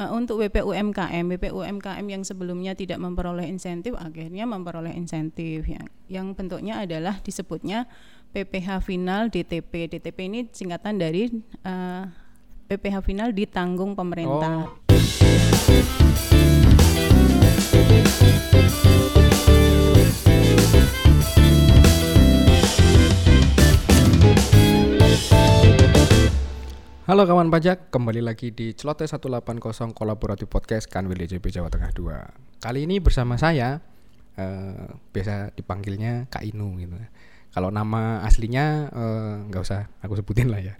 uh, untuk WPUMKM, WPUMKM yang sebelumnya tidak memperoleh insentif akhirnya memperoleh insentif yang yang bentuknya adalah disebutnya PPH final DTP. DTP ini singkatan dari uh, PPH final ditanggung pemerintah. Oh. Halo kawan pajak, kembali lagi di Celote 180 Kolaboratif Podcast Kanwil DJP Jawa Tengah 2 Kali ini bersama saya, eh, biasa dipanggilnya Kak Inu gitu. Kalau nama aslinya eh, nggak eh, usah aku sebutin lah ya.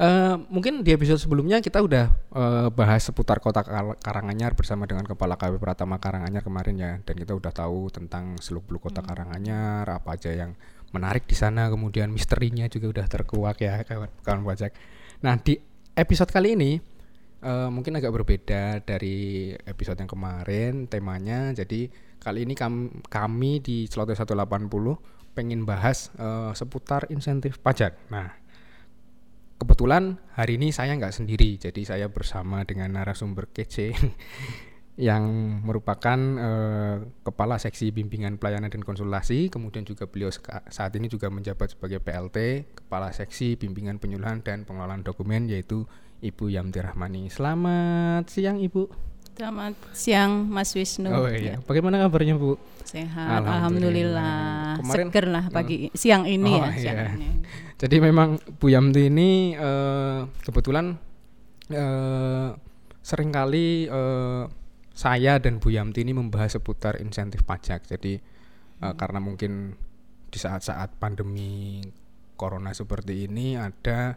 Uh, mungkin di episode sebelumnya kita udah uh, bahas seputar kota Karanganyar bersama dengan Kepala KW Pratama Karanganyar kemarin ya. Dan kita udah tahu tentang seluk beluk kota hmm. Karanganyar apa aja yang menarik di sana. Kemudian misterinya juga udah terkuak ya kawan kawan pajak. Nah di episode kali ini uh, mungkin agak berbeda dari episode yang kemarin temanya. Jadi kali ini kami, kami di Celoteh 180 pengen bahas uh, seputar insentif pajak. Nah kebetulan hari ini saya nggak sendiri, jadi saya bersama dengan narasumber kece yang merupakan uh, kepala seksi bimbingan pelayanan dan konsultasi, kemudian juga beliau saat ini juga menjabat sebagai PLT, kepala seksi bimbingan penyuluhan dan pengelolaan dokumen yaitu Ibu Yamti Rahmani. Selamat siang Ibu. Selamat siang Mas Wisnu. Oh iya, ya. bagaimana kabarnya Bu? Sehat, alhamdulillah. alhamdulillah. Kemarin, Seger lah pagi uh, siang ini oh, ya. Iya. ini. Jadi memang Bu Yamti ini uh, kebetulan uh, sering kali uh, saya dan Bu Yamti ini membahas seputar insentif pajak. Jadi hmm. uh, karena mungkin di saat-saat pandemi corona seperti ini ada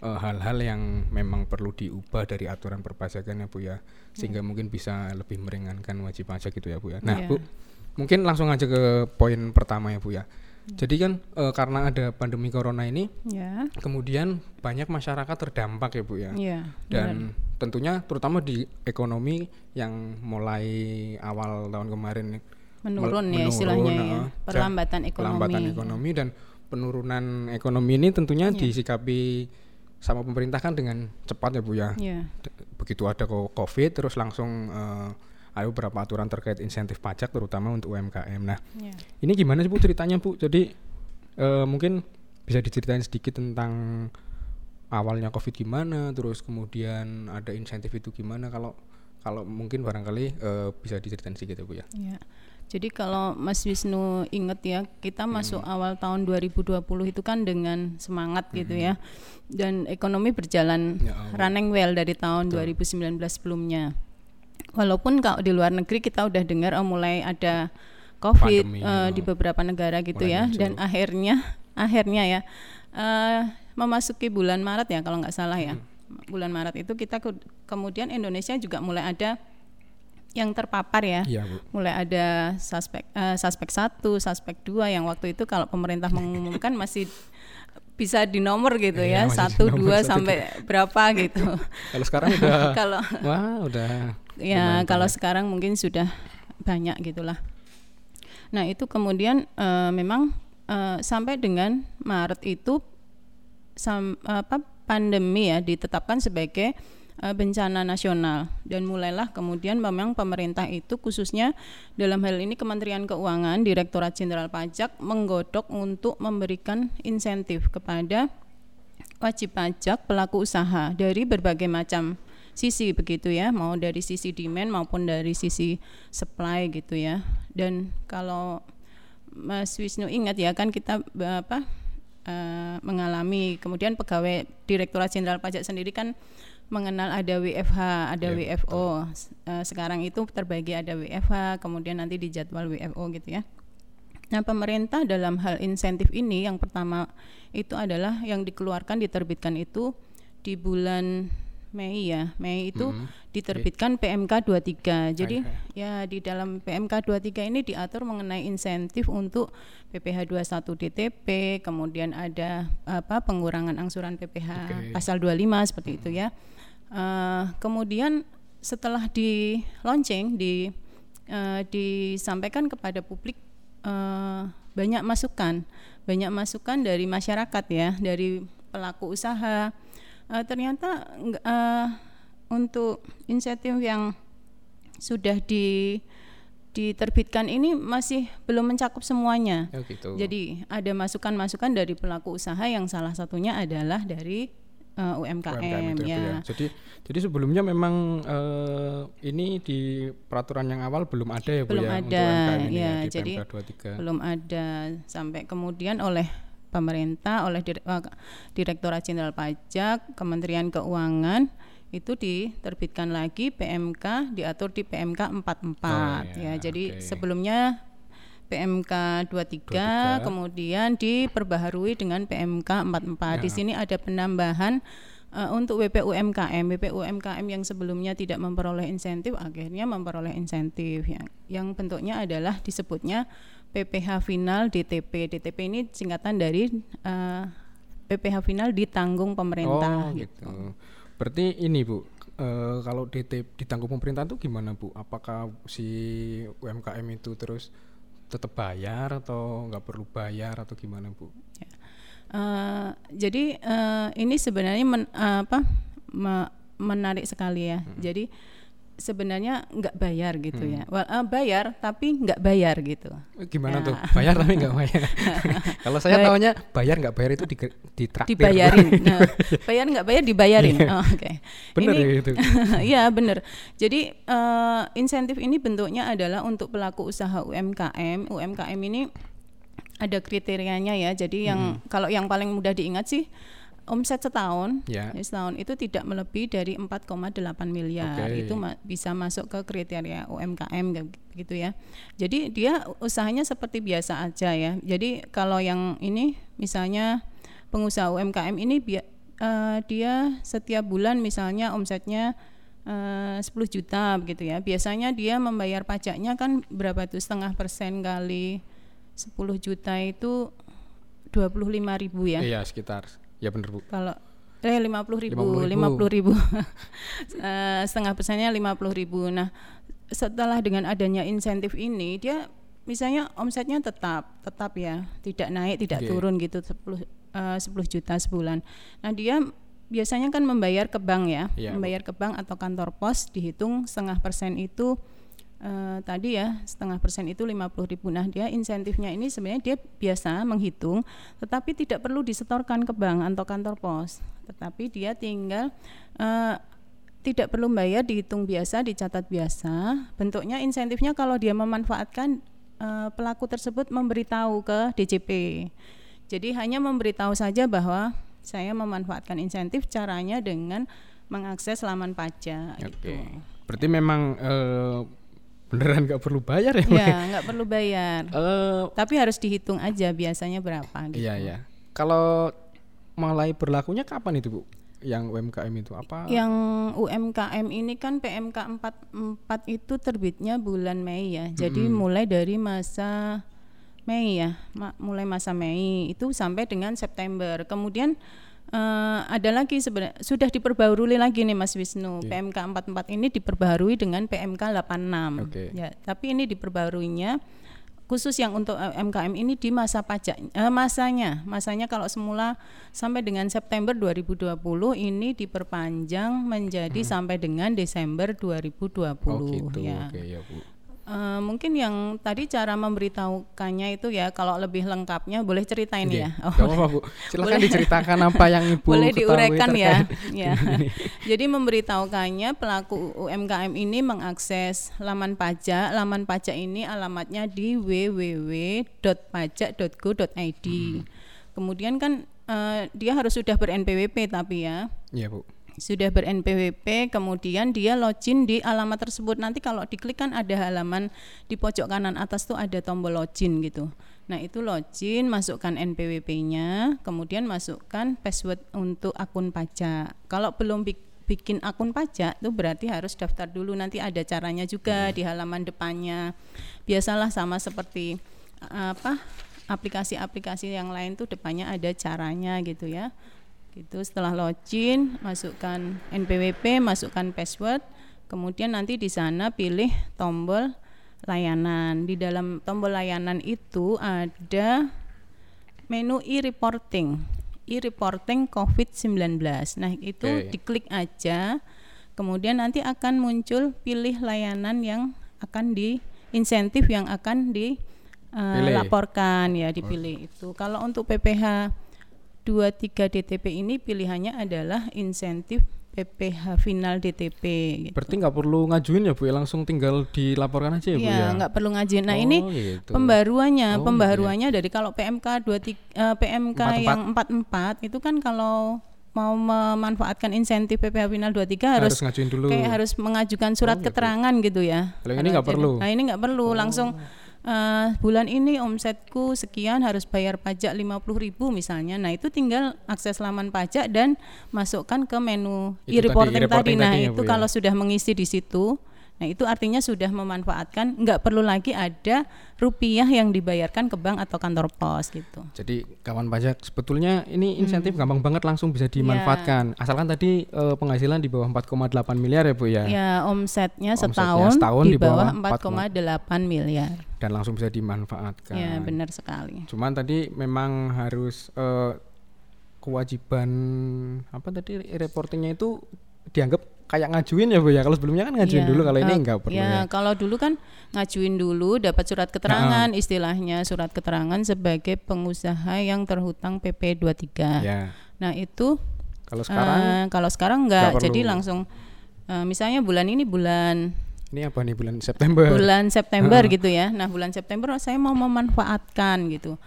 eh, hal-hal uh, yang memang perlu diubah dari aturan perpajakan ya Bu ya, sehingga hmm. mungkin bisa lebih meringankan wajib pajak gitu ya Bu ya. Nah yeah. Bu, mungkin langsung aja ke poin pertama ya Bu ya. Hmm. Jadi kan e, karena ada pandemi corona ini, yeah. kemudian banyak masyarakat terdampak ya bu ya, yeah, dan benar tentunya terutama di ekonomi yang mulai awal tahun kemarin menurun, ya istilahnya ya. perlambatan ekonomi perlambatan ekonomi dan penurunan ekonomi ini tentunya yeah. disikapi sama pemerintah kan dengan cepat ya Bu ya. Yeah. Begitu ada Covid terus langsung uh, ada beberapa aturan terkait insentif pajak terutama untuk UMKM. Nah, yeah. ini gimana sih Bu ceritanya Bu? Jadi uh, mungkin bisa diceritain sedikit tentang awalnya covid gimana terus kemudian ada insentif itu gimana kalau kalau mungkin barangkali uh, bisa diceritain sedikit ya bu ya. ya. Jadi kalau Mas Wisnu inget ya, kita hmm. masuk awal tahun 2020 itu kan dengan semangat hmm. gitu ya. Dan ekonomi berjalan ya, running well dari tahun Betul. 2019 sebelumnya. Walaupun kalau di luar negeri kita udah dengar oh mulai ada COVID Pandemi, uh, di beberapa negara gitu ya muncul. dan akhirnya akhirnya ya uh, memasuki bulan Maret ya kalau nggak salah ya. Hmm. Bulan Maret itu kita ke, kemudian Indonesia juga mulai ada yang terpapar ya. ya mulai ada suspek uh, suspek satu, suspek dua yang waktu itu kalau pemerintah mengumumkan masih bisa di nomor gitu ya, ya satu dua sampai berapa gitu. kalau sekarang udah kalau wah udah ya kalau sekarang mungkin sudah banyak gitulah. Nah itu kemudian uh, memang uh, sampai dengan Maret itu sam, apa pandemi ya ditetapkan sebagai uh, bencana nasional. Dan mulailah kemudian memang pemerintah itu khususnya dalam hal ini Kementerian Keuangan Direktorat Jenderal Pajak menggodok untuk memberikan insentif kepada wajib pajak pelaku usaha dari berbagai macam sisi begitu ya. Mau dari sisi demand maupun dari sisi supply gitu ya. Dan kalau Mas Wisnu ingat ya kan kita apa uh, mengalami kemudian pegawai Direktorat Jenderal Pajak sendiri kan mengenal ada WFH, ada yeah, WFO. Uh, sekarang itu terbagi ada WFH, kemudian nanti di jadwal WFO gitu ya. Nah, pemerintah dalam hal insentif ini yang pertama itu adalah yang dikeluarkan diterbitkan itu di bulan Mei ya. Mei itu hmm. diterbitkan. PMK 23. Jadi okay. ya di dalam PMK 23 ini diatur mengenai insentif untuk PPh 21 DTP, kemudian ada apa pengurangan angsuran PPh okay. pasal 25 seperti hmm. itu ya. Uh, kemudian setelah di launching di uh, disampaikan kepada publik uh, banyak masukan, banyak masukan dari masyarakat ya, dari pelaku usaha uh, ternyata uh, untuk insentif yang sudah di diterbitkan ini masih belum mencakup semuanya. Oh, gitu. Jadi ada masukan-masukan dari pelaku usaha yang salah satunya adalah dari uh, UMKM, UMKM itu, ya. Bu, ya. Jadi jadi sebelumnya memang eh, ini di peraturan yang awal belum ada ya Bu Belum ya ada, untuk UMKM ini ya, ya, di jadi PMK 23. belum ada sampai kemudian oleh pemerintah oleh eh, Direktorat Jenderal Pajak, Kementerian Keuangan itu diterbitkan lagi PMK diatur di PMK 44 Oh, ya. ya, Jadi oke. sebelumnya PMK 23, 23. kemudian diperbaharui dengan PMK 44. Di Ya. sini ada penambahan eh, untuk WPUMKM. WPUMKM yang sebelumnya tidak memperoleh insentif akhirnya memperoleh insentif yang yang bentuknya adalah disebutnya PPH final DTP. DTP ini singkatan dari eh, PPH final ditanggung pemerintah oh, gitu. Berarti ini Bu, eh, kalau DT ditanggung pemerintah itu gimana Bu? Apakah si UMKM itu terus tetap bayar atau nggak perlu bayar atau gimana Bu? Eh, jadi eh, ini sebenarnya men- apa me- menarik sekali ya. Jadi sebenarnya nggak bayar gitu ya. Well, eh, bayar tapi nggak bayar gitu. Gimana Ya. tuh? Bayar tapi nggak bayar. kalau saya Baik. tahunya bayar nggak bayar itu di ditraktir. Dibayarin. Nah, bayar nggak bayar dibayarin. Oh, Oke. Bener Ini- ya itu. Iya benar. Jadi eh, insentif ini bentuknya adalah untuk pelaku usaha UMKM. UMKM ini ada kriterianya ya. Jadi yang kalau yang paling mudah diingat sih omset setahun, Ya. ya, setahun itu tidak melebihi dari 4,8 miliar. Oke. Itu ma- bisa masuk ke kriteria UMKM gitu ya. Jadi dia usahanya seperti biasa aja ya. Jadi kalau yang ini misalnya pengusaha UMKM ini eh, dia setiap bulan misalnya omsetnya eh, 10 juta begitu ya. Biasanya dia membayar pajaknya kan berapa tuh setengah persen kali 10 juta itu 25 ribu ya. Iya sekitar. Ya bener Bu. Kalau eh 50 ribu, 50.000. 50 ribu, Eh, setengah persennya 50 ribu. Nah setelah dengan adanya insentif ini dia misalnya omsetnya tetap tetap ya tidak naik tidak Oke. turun gitu 10 eh, 10 juta sebulan. Nah dia biasanya kan membayar ke bank ya, Bu. membayar ke bank atau kantor pos dihitung setengah persen itu eh, tadi ya setengah persen itu 50 ribu. Nah dia insentifnya ini sebenarnya dia biasa menghitung, tetapi tidak perlu disetorkan ke bank atau kantor pos, tetapi dia tinggal eh, tidak perlu bayar dihitung biasa, dicatat biasa. Bentuknya insentifnya kalau dia memanfaatkan eh, pelaku tersebut memberitahu ke DJP. Jadi hanya memberitahu saja bahwa saya memanfaatkan insentif caranya dengan mengakses laman pajak Oke. gitu. Berarti memang eh, beneran nggak perlu bayar ya? Bu? Ya, nggak perlu bayar. Eh, Tapi harus dihitung aja biasanya berapa gitu. iya iya. Kalau mulai berlakunya kapan itu Bu? Yang UMKM itu apa? Yang UMKM ini kan PMK 44 itu terbitnya bulan Mei ya. Jadi mulai dari masa Mei ya, mulai masa Mei itu sampai dengan September. Kemudian eh, ada lagi sebenarnya sudah diperbarui lagi nih Mas Wisnu. PMK 44 ini diperbarui dengan PMK 86. Oke. Ya, tapi ini diperbaruinya khusus yang untuk eh, UMKM ini di masa pajak eh, masanya masanya kalau semula sampai dengan September 2020 ini diperpanjang menjadi sampai dengan Desember 2020 Hmm. Oh gitu. ya. Oke ya Bu. Eh, mungkin yang tadi cara memberitahukannya itu ya kalau lebih lengkapnya boleh ceritain Oke, ya. Oh, apa-apa Bu. Silakan diceritakan apa yang Ibu boleh diuraikan ya. ya. Jadi memberitahukannya pelaku UMKM ini mengakses laman pajak. Laman pajak ini alamatnya di www.pajak.go.id. Kemudian kan eh, dia harus sudah ber-NPWP tapi ya Iya Bu. Sudah ber-NPWP kemudian dia login di alamat tersebut. Nanti kalau diklik kan ada halaman di pojok kanan atas tuh ada tombol login gitu. Nah itu login masukkan NPWP-nya kemudian masukkan password untuk akun pajak. Kalau belum bik- bikin akun pajak tuh berarti harus daftar dulu. Nanti ada caranya juga di halaman depannya. Biasalah sama seperti uh, apa aplikasi-aplikasi yang lain tuh depannya ada caranya gitu ya gitu. Setelah login masukkan NPWP masukkan password. Kemudian nanti di sana pilih tombol layanan. Di dalam tombol layanan itu ada menu e-reporting. E-reporting COVID-19 nah itu Oke. diklik aja. Kemudian nanti akan muncul pilih layanan yang akan di insentif yang akan dilaporkan ya dipilih itu. Kalau untuk PPH 23 DTP ini pilihannya adalah insentif PPH final DTP. Gitu. Berarti nggak perlu ngajuin ya bu, ya langsung tinggal dilaporkan aja ya bu Iya, ya. nggak perlu ngajuin. Nah Oh, ini gitu. pembaruannya, Oh, pembaruannya dari kalau PMK 23 eh, PMK 44. yang 44 itu kan kalau mau memanfaatkan insentif PPH final 23 harus, harus ngajuin dulu. kayak harus mengajukan surat gitu. keterangan gitu ya. Kalau ini nggak perlu? Oh. Nah ini nggak perlu, langsung eh, bulan ini omsetku sekian harus bayar pajak 50.000 misalnya. Nah itu tinggal akses laman pajak dan masukkan ke menu tadi, e-reporting tadi. e-reporting Nah tadi ya, itu Bu, ya? kalau sudah mengisi di situ, nah itu artinya sudah memanfaatkan, nggak perlu lagi ada rupiah yang dibayarkan ke bank atau kantor pos gitu. Jadi kawan pajak sebetulnya ini insentif Hmm. gampang banget langsung bisa dimanfaatkan. Asalkan tadi eh, penghasilan di bawah 4,8 miliar ya bu ya. Ya omsetnya Omsetnya setahun, setahun di di bawah bawah 4,8 miliar. Dan langsung bisa dimanfaatkan. Ya benar sekali. Cuman tadi memang harus eh, kewajiban apa tadi reportingnya itu dianggap kayak ngajuin ya bu ya. Kalau sebelumnya kan ngajuin Ya, dulu, kalau ini enggak perlu ya, ya. kalau dulu kan ngajuin dulu dapat surat keterangan, istilahnya surat keterangan sebagai pengusaha yang terhutang PP 23. Ya. Nah, itu Kalau sekarang eh, kalau sekarang enggak, nggak jadi langsung eh, misalnya bulan ini bulan ini apa nih bulan September? bulan September gitu ya. Nah, bulan September saya mau memanfaatkan gitu.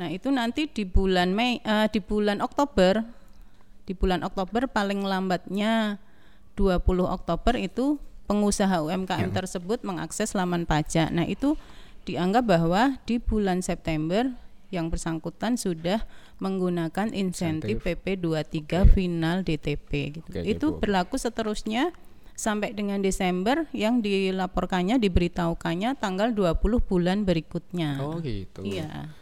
Nah, itu nanti di bulan Mei eh, di bulan Oktober di bulan Oktober paling lambatnya 20 Oktober itu pengusaha UMKM tersebut mengakses laman pajak. Nah, itu dianggap bahwa di bulan September yang bersangkutan sudah menggunakan insentif PP 23 final DTP gitu. Oke, itu Bu. berlaku seterusnya sampai dengan Desember yang dilaporkannya diberitahukannya tanggal 20 bulan berikutnya. Oh gitu. Iya.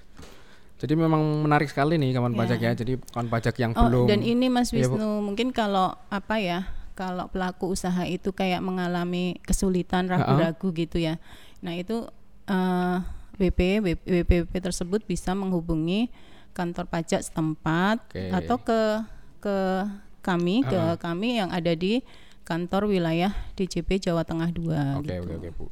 Jadi memang menarik sekali nih kawan Ya. pajak ya. Jadi kawan pajak yang Oh, belum dan ini Mas Iya, Bu. Wisnu, mungkin kalau apa ya? Kalau pelaku usaha itu kayak mengalami kesulitan ragu-ragu gitu ya. Nah, itu eh WP WP tersebut bisa menghubungi kantor pajak setempat Oke. atau ke ke kami, ke kami yang ada di kantor wilayah DJP Jawa Tengah 2 Oke gitu. oke oke Bu.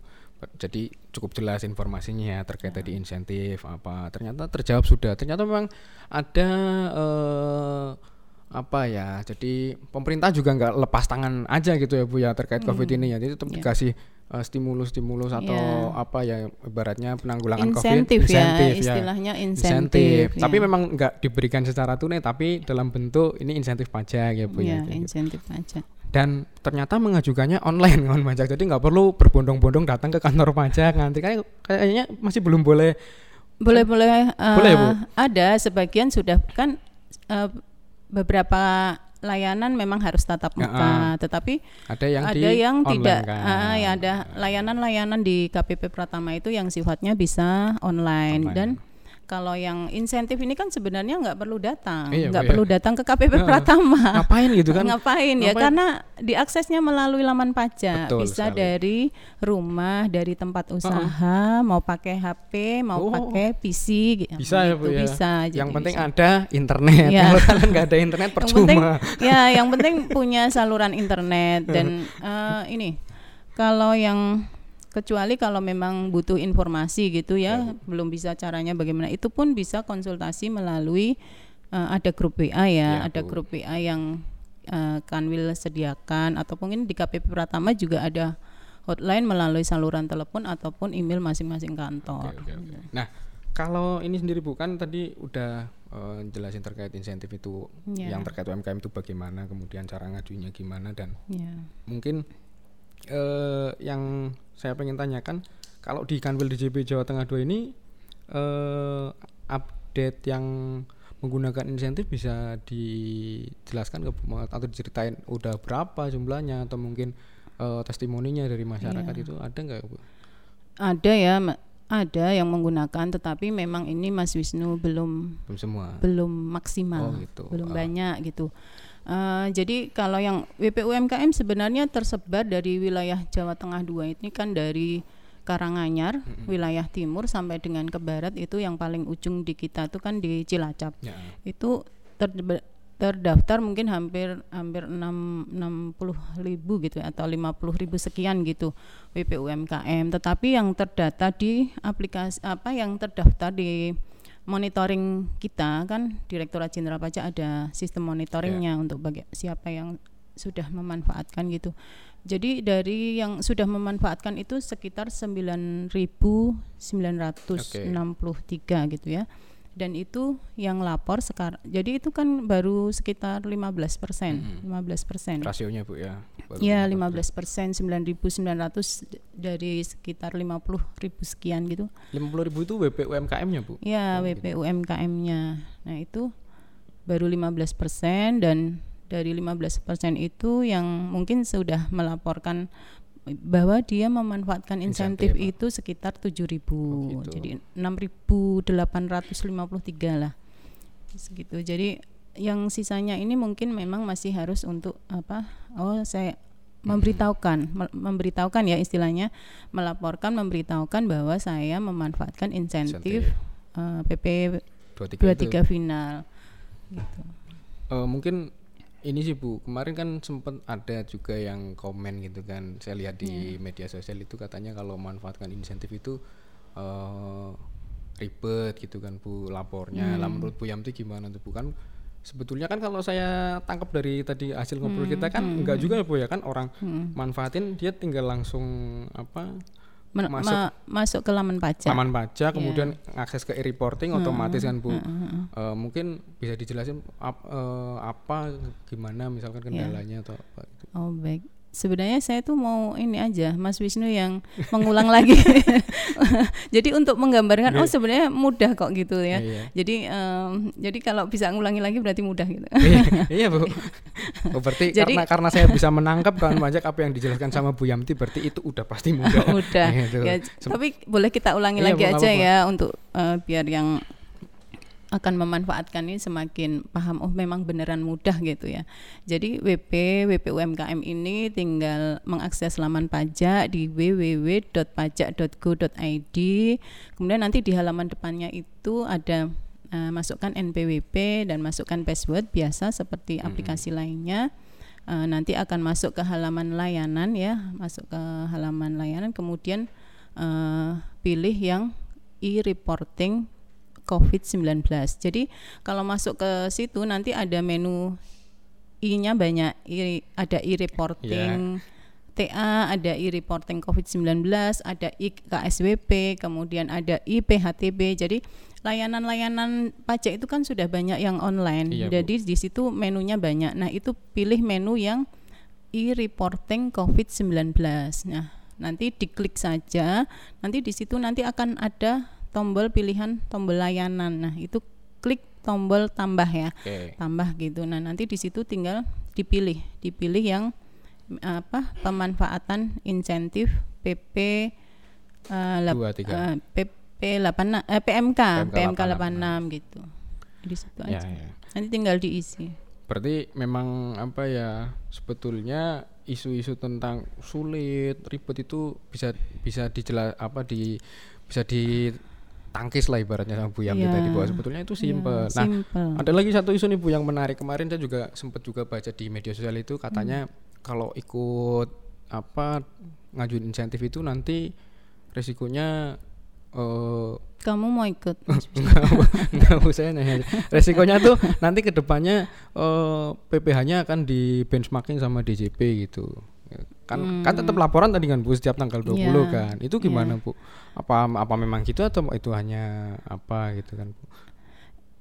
Jadi cukup jelas informasinya ya terkait Ya. tadi insentif apa. Ternyata terjawab sudah. Ternyata memang ada eh, apa ya. Jadi pemerintah juga nggak lepas tangan aja gitu ya Bu ya terkait Covid ini ya. Jadi tetap dikasih eh, stimulus-stimulus atau Hmm. Ya. apa ya ibaratnya penanggulangan Insentif Covid. ya, istilahnya insentif, ya. Tapi memang nggak diberikan secara tunai tapi dalam bentuk ini insentif pajak ya Bu ya. Ya, kayak gitu insentif pajak. dan ternyata mengajukannya online kawan pajak jadi nggak perlu berbondong-bondong datang ke kantor pajak nanti kayak kayaknya masih belum boleh Boleh boleh. eh, Boleh, Bu? Ada sebagian sudah kan eh, beberapa layanan memang harus tatap muka, ah. tetapi ada yang ada di yang tidak. kan. ah, ya ada layanan-layanan di KPP Pratama itu yang sifatnya bisa online, Online. dan kalau yang insentif ini kan sebenarnya nggak perlu datang, Iya, nggak Bu, ya. perlu datang ke KPP Heeh. Pratama. ngapain gitu kan Ngapain ya? Ngapain? Karena diaksesnya melalui laman pajak. Betul Bisa sekali. dari rumah, dari tempat usaha, mau pakai HP, mau Oh. pakai PC gitu. bisa ya bu ya Bisa. yang penting bisa. ada internet Iya. kalau kalian nggak ada internet Yang penting, percuma ya, yang penting punya saluran internet dan eh, ini kalau yang kecuali kalau memang butuh informasi gitu ya, belum bisa caranya bagaimana itu pun bisa konsultasi melalui eh, ada grup WA ya, Ya, ada Bu. grup WA yang eh, Kanwil sediakan atau mungkin di KPP Pratama juga ada hotline melalui saluran telepon ataupun email masing-masing kantor. Oke, oke, oke. Nah, kalau ini sendiri bukan tadi udah eh, jelasin terkait insentif itu Ya. yang terkait UMKM itu bagaimana, kemudian cara ngajunya gimana dan Ya. mungkin eh, yang saya pengen tanyakan kalau di Kanwil DJP Jawa Tengah 2 ini eh, update yang menggunakan insentif bisa dijelaskan ke atau diceritain udah berapa jumlahnya atau mungkin eh, testimoninya dari masyarakat Iya. itu ada nggak Bu? Ada ya, ada yang menggunakan tetapi memang ini Mas Wisnu belum Belum semua. belum maksimal, Oh, gitu. belum Ah. banyak gitu. Eh, jadi kalau yang WPUMKM sebenarnya tersebar dari wilayah Jawa Tengah 2 ini kan dari Karanganyar, wilayah timur sampai dengan ke barat itu yang paling ujung di kita itu kan di Cilacap. Ya. Itu terdaftar mungkin hampir hampir 6 60 ribu gitu ya, atau 50 ribu sekian gitu WP UMKM tetapi yang terdata di aplikasi apa yang terdaftar di monitoring kita kan Direktorat Jenderal Pajak ada sistem monitoringnya untuk bagi siapa yang sudah memanfaatkan gitu. Jadi dari yang sudah memanfaatkan itu sekitar 9.963 gitu ya dan itu yang lapor sekarang jadi itu kan baru sekitar 15 persen Mhm. 15 persen Rasionya Bu ya. baru ya 15. 15 persen 9.900 dari sekitar 50 ribu sekian gitu 50 ribu itu WP UMKM-nya Bu. ya Oh, WP UMKM-nya nah itu baru 15 persen dan dari 15 persen itu yang mungkin sudah melaporkan bahwa dia memanfaatkan insentif, Insentif, itu sekitar 7.000 Oh, gitu. jadi 6.853 lah. Segitu. Jadi yang sisanya ini mungkin memang masih harus untuk apa? Oh saya memberitahukan me- memberitahukan ya istilahnya melaporkan memberitahukan bahwa saya memanfaatkan insentif eh, PP 23, 23 itu. final. Gitu. Eh, mungkin ini sih Bu, kemarin kan sempat ada juga yang komen gitu kan. Saya lihat di Iya. media sosial itu katanya kalau manfaatkan insentif itu eh ribet gitu kan Bu lapornya. Hmm. Lah menurut Bu Yamti gimana tuh Bu kan sebetulnya kan kalau saya tangkap dari tadi hasil ngobrol kita kan Hmm. enggak juga ya Bu ya kan orang manfaatin dia tinggal langsung apa Men- Masuk- ma- masuk ke laman pajak. laman pajak Iya. kemudian akses ke e-reporting otomatis kan Bu. Hmm, Eh, mungkin bisa dijelasin ap- eh, apa gimana misalkan Iya. kendalanya atau apa gitu. Oh baik. Sebenarnya saya tuh mau ini aja Mas Wisnu yang mengulang lagi. jadi untuk menggambarkan oh sebenarnya mudah kok gitu ya. Iya. Jadi em, jadi kalau bisa ngulangi lagi berarti mudah gitu. iya, iya Bu. Oh, berarti Jadi- karena karena saya bisa menangkap kan pajak apa yang dijelaskan sama Bu Yamti berarti itu udah pasti mudah. mudah. Gitu. Ya, tapi boleh kita ulangi Iya, lagi aja apa-apa. ya untuk eh, biar yang akan memanfaatkan ini semakin paham oh memang beneran mudah gitu ya. Jadi WP WP UMKM ini tinggal mengakses laman pajak di www.pajak.go.id. Kemudian nanti di halaman depannya itu ada eh, masukkan NPWP dan masukkan password biasa seperti aplikasi lainnya. Eh, nanti akan masuk ke halaman layanan ya, masuk ke halaman layanan kemudian eh, pilih yang e-reporting COVID-19. Jadi kalau masuk ke situ nanti ada menu I-nya banyak, I, ada e-reporting TA, ada e-reporting COVID-19, ada i-KSWP, kemudian ada i-PHTB. Jadi layanan-layanan pajak itu kan sudah banyak yang online. Iya, Bu. Jadi di situ menunya banyak. Nah, itu pilih menu yang e-reporting COVID-19. Nah, nanti diklik saja. Nanti di situ nanti akan ada tombol pilihan tombol layanan. Nah, itu klik tombol tambah ya. Oke. Tambah gitu. Nah, nanti di situ tinggal dipilih, dipilih yang mm, apa? pemanfaatan insentif PP eh, Dua, tiga. eh, PP 86 eh, PMK, PMK PMK 86. 86 gitu. Di situ Ya, aja. ya. Nanti tinggal diisi. Berarti memang apa ya sebetulnya isu-isu tentang sulit, ribet itu bisa bisa dijelas apa di bisa ditangkis lah ibaratnya sama Bu Yamti Iya. tadi bahwa sebetulnya itu simpel. Ya, nah, simple. ada lagi satu isu nih Bu yang menarik kemarin saya juga sempat juga baca di media sosial itu katanya kalau ikut apa ngajuin insentif itu nanti resikonya eh Kamu mau ikut? enggak, enggak usah nanya. Resikonya tuh nanti ke depannya eh PPh-nya akan di benchmarking sama DJP gitu. Kan kan tetap laporan tadi kan Bu setiap tanggal 20 Iya, kan. Itu gimana Bu? Apa apa memang gitu atau itu hanya apa gitu kan Bu?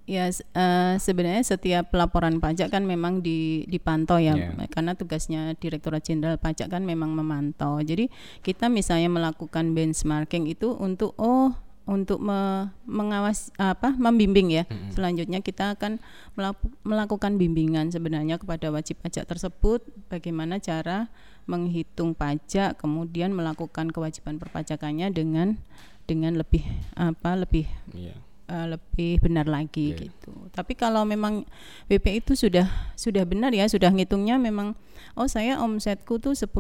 Ya eh, sebenarnya setiap laporan pajak kan memang di, dipantau ya Iya. karena tugasnya Direktorat Jenderal Pajak kan memang memantau. Jadi kita misalnya melakukan benchmarking itu untuk oh untuk me- mengawas apa membimbing ya. Selanjutnya kita akan melaku- melakukan bimbingan sebenarnya kepada wajib pajak tersebut bagaimana cara menghitung pajak kemudian melakukan kewajiban perpajakannya dengan dengan lebih apa lebih Iya. uh, lebih benar lagi Iya. gitu. Tapi kalau memang WP itu sudah sudah benar ya, sudah ngitungnya memang oh saya omsetku tuh 10.000,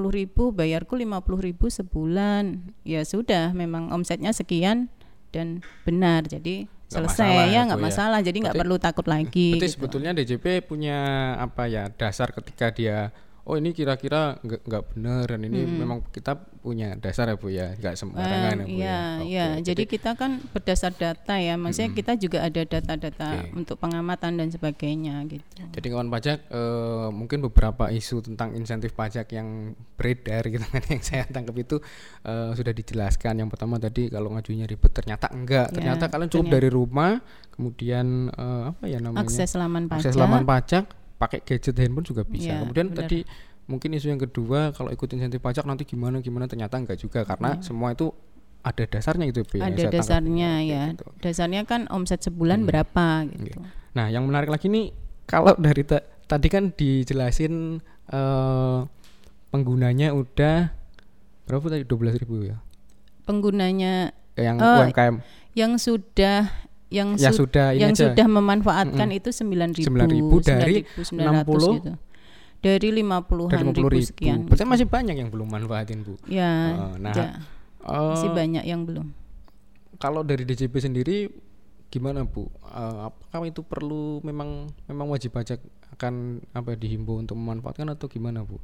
bayarku 50.000 sebulan. Ya sudah, memang omsetnya sekian dan benar. Jadi selesai masalah ya nggak masalah jadi nggak perlu takut lagi Berarti gitu. sebetulnya DJP punya apa ya dasar ketika dia oh ini kira-kira nggak benar dan ini memang kita punya dasar ya bu ya nggak sembarangan ya bu Iya, ya. iya. Oke, Jadi kita kan berdasar data ya. Maksudnya kita juga ada data-data Oke. untuk pengamatan dan sebagainya gitu. Jadi kawan pajak eh, mungkin beberapa isu tentang insentif pajak yang beredar gitu kan yang saya tangkap itu eh, sudah dijelaskan. Yang pertama tadi kalau ngajunya ribet ternyata enggak. Ya, ternyata kalian cukup dari rumah kemudian eh, apa ya namanya? Akses laman pajak. akses laman pajak pakai gadget handphone juga bisa. Ya, Kemudian benar. tadi mungkin isu yang kedua kalau ikut insentif pajak nanti gimana gimana ternyata enggak juga karena semua itu ada dasarnya itu Bu, yang Iya. ada saya tangkap. dasarnya Oke, ya. gitu. Dasarnya kan omset sebulan berapa gitu. Nah, yang menarik lagi nih kalau dari ta- tadi kan dijelasin eh, penggunanya udah berapa tadi 12.000 ribu ya? Penggunanya Yang Oh, UMKM yang sudah yang, yang su- sudah yang aja. sudah memanfaatkan itu 9.000 9.000 dari 9.900 gitu. Dari 50-an dari 50 ribu ribu. sekian. Berarti masih banyak yang belum manfaatin bu. Ya, Eh, nah, ya, Eh, masih banyak yang belum. kalau dari DJP sendiri gimana bu? Eh, apakah itu perlu memang memang wajib pajak akan apa ya, dihimbau untuk memanfaatkan atau gimana bu?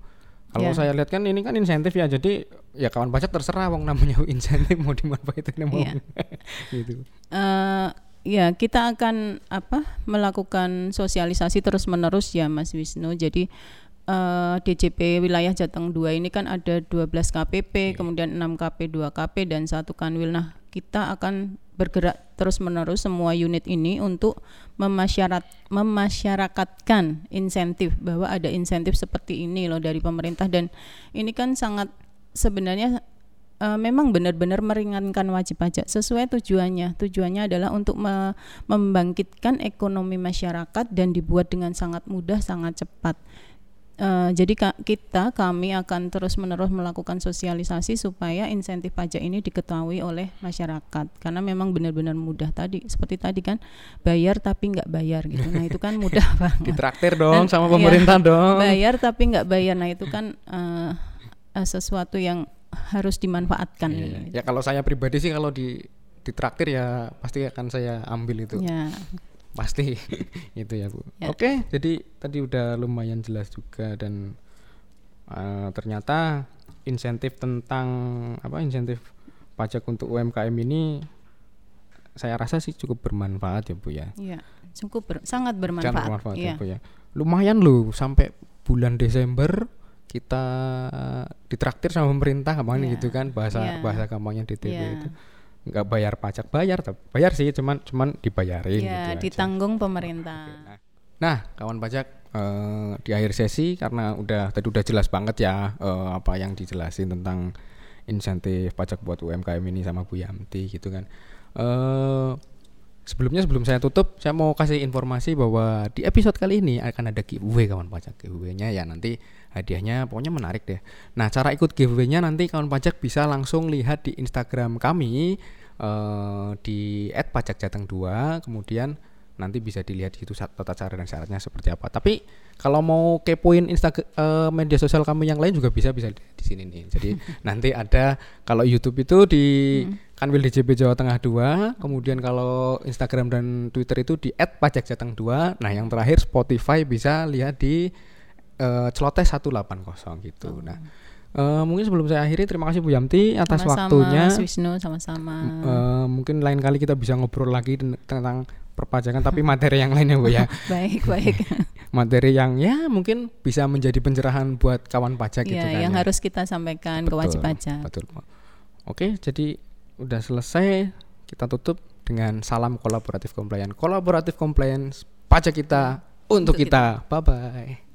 Kalau Ya. saya lihat kan ini kan insentif ya, jadi ya kawan pajak terserah wong namanya insentif mau dimanfaatin mau Iya. gitu. eh ya kita akan apa melakukan sosialisasi terus menerus ya Mas Wisnu. Jadi eh, DJP wilayah Jateng 2 ini kan ada 12 KPP, kemudian 6 KP, 2 KP dan satu Kanwil. Nah, kita akan bergerak terus menerus semua unit ini untuk memasyarat memasyarakatkan insentif bahwa ada insentif seperti ini loh dari pemerintah dan ini kan sangat sebenarnya eh, memang benar-benar meringankan wajib pajak sesuai tujuannya. Tujuannya adalah untuk me- membangkitkan ekonomi masyarakat dan dibuat dengan sangat mudah, sangat cepat. Eh, jadi ka- kita kami akan terus-menerus melakukan sosialisasi supaya insentif pajak ini diketahui oleh masyarakat karena memang benar-benar mudah tadi seperti tadi kan bayar tapi nggak bayar gitu. Nah itu kan mudah banget. Ditraktir dong Dan- sama iya, pemerintah dong. Bayar tapi nggak bayar. Nah itu kan eh, eh, sesuatu yang harus dimanfaatkan. Iya. Ya kalau saya pribadi sih kalau di ditraktir ya pasti akan saya ambil itu. Ya, Pasti itu ya, Bu. Ya. Oke, jadi tadi udah lumayan jelas juga dan eh, ternyata insentif tentang apa insentif pajak untuk UMKM ini saya rasa sih cukup bermanfaat ya, Bu ya. ya, cukup ber- sangat Sangat bermanfaat. bermanfaat Iya. ya, Bu ya. Lumayan loh sampai bulan Desember kita ditraktir sama pemerintah gampang Iya. gitu kan bahasa Iya. bahasa gampangnya DTP Iya. itu nggak bayar pajak bayar tapi bayar sih cuman cuman dibayarin gitu Ya, aja. ditanggung pemerintah. Nah, kawan pajak eh, di akhir sesi karena udah tadi udah jelas banget ya eh, apa yang dijelasin tentang insentif pajak buat UMKM ini sama Bu Yamti gitu kan. Eh sebelumnya sebelum saya tutup, saya mau kasih informasi bahwa di episode kali ini akan ada giveaway kawan pajak. Giveaway-nya ya nanti hadiahnya pokoknya menarik deh. Nah, cara ikut giveaway-nya nanti kawan pajak bisa langsung lihat di Instagram kami eh, di @pajakjateng2 kemudian nanti bisa dilihat di situ tata cara dan syaratnya seperti apa. Tapi kalau mau kepoin Instagram media sosial kami yang lain juga bisa bisa di, sini nih. Jadi nanti ada kalau YouTube itu di Kanwil DJP Jawa Tengah 2, kemudian kalau Instagram dan Twitter itu di @pajakjateng2. Nah, yang terakhir Spotify bisa lihat di eh, celoteh 180 gitu. Nah, eh, mungkin sebelum saya akhiri terima kasih Bu Yamti atas Sama-sama, waktunya. Mas Wisnu sama-sama. Eh, mungkin lain kali kita bisa ngobrol lagi ten- tentang perpajakan tapi materi yang lainnya Bu ya. baik, baik. Materi yang ya mungkin bisa menjadi pencerahan buat kawan pajak gitu ya, kan. yang ya. harus kita sampaikan ke Betul, wajib pajak. Betul. Oke, jadi udah selesai. Kita tutup dengan salam kolaboratif compliance. Kolaboratif compliance pajak kita untuk, Untuk kita. Bye bye.